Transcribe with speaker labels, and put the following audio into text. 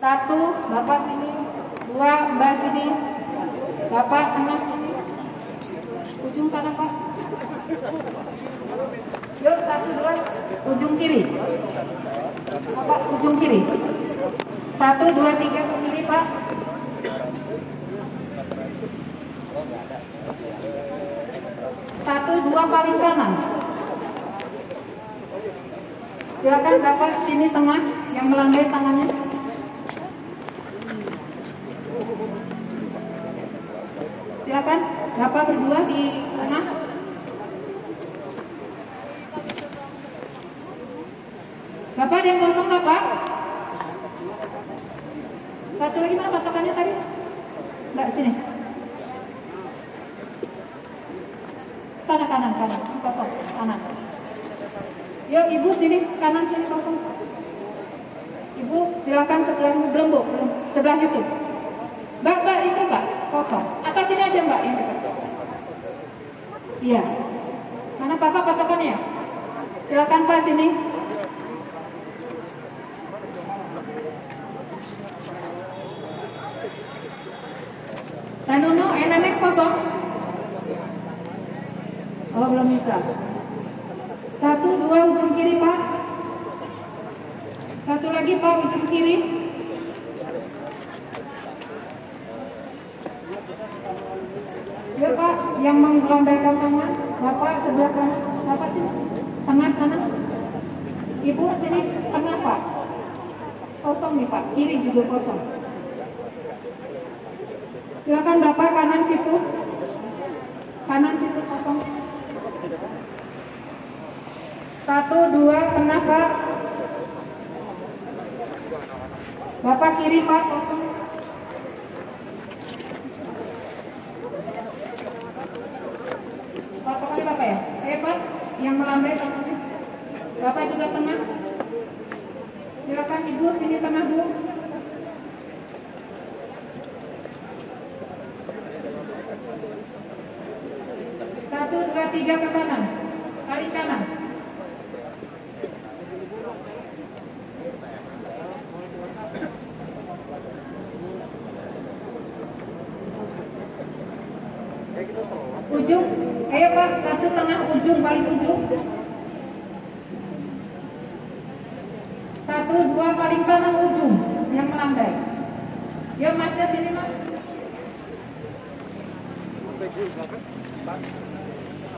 Speaker 1: Satu, Bapak sini. Dua, Mbak sini. Bapak tengah sini. Ujung sana, Pak. Yuk, satu, dua. Ujung kiri. Bapak, ujung kiri. Satu, dua, tiga ke kiri, Pak. Satu, dua paling kanan. Silakan Bapak sini tengah yang melandai tangannya. Silakan Bapak berdua di tengah. Bapak ada yang kosong nggak Pak? Satu lagi mana patokannya tadi? Mbak sini. Sana kanan kanan kosong kanan. Yuk ibu sini kanan sini kosong. Ibu silakan sebelah belum bu sebelah situ. Mbak mbak itu mbak kosong. Atas sini aja mbak yang dekat. Iya. Mana papa patokannya? Silakan pak sini. Tanono, eh nenek kosong. Oh belum bisa. Dua ujung kiri pak. Satu lagi pak ujung kiri. Ya pak, yang melambaikan tangan, bapak sebelah kanan, bapak sini, tengah sana. Ibu sini tengah pak. Kosong nih pak, kiri juga kosong. Silakan bapak kanan situ, kanan situ kosong. Satu, dua, tengah pak. Bapak kiri pak, kosong. Kali bapak ya? Ayo pak, yang melambai tangannya. Bapak juga tengah. Silakan ibu sini tengah bu. Satu, dua, tiga ke kanan. Kali kanan. Ujung, ayo pak, satu tengah ujung, paling ujung. Satu, dua, paling kanan ujung, yang melandai. Yuk masnya sini mas.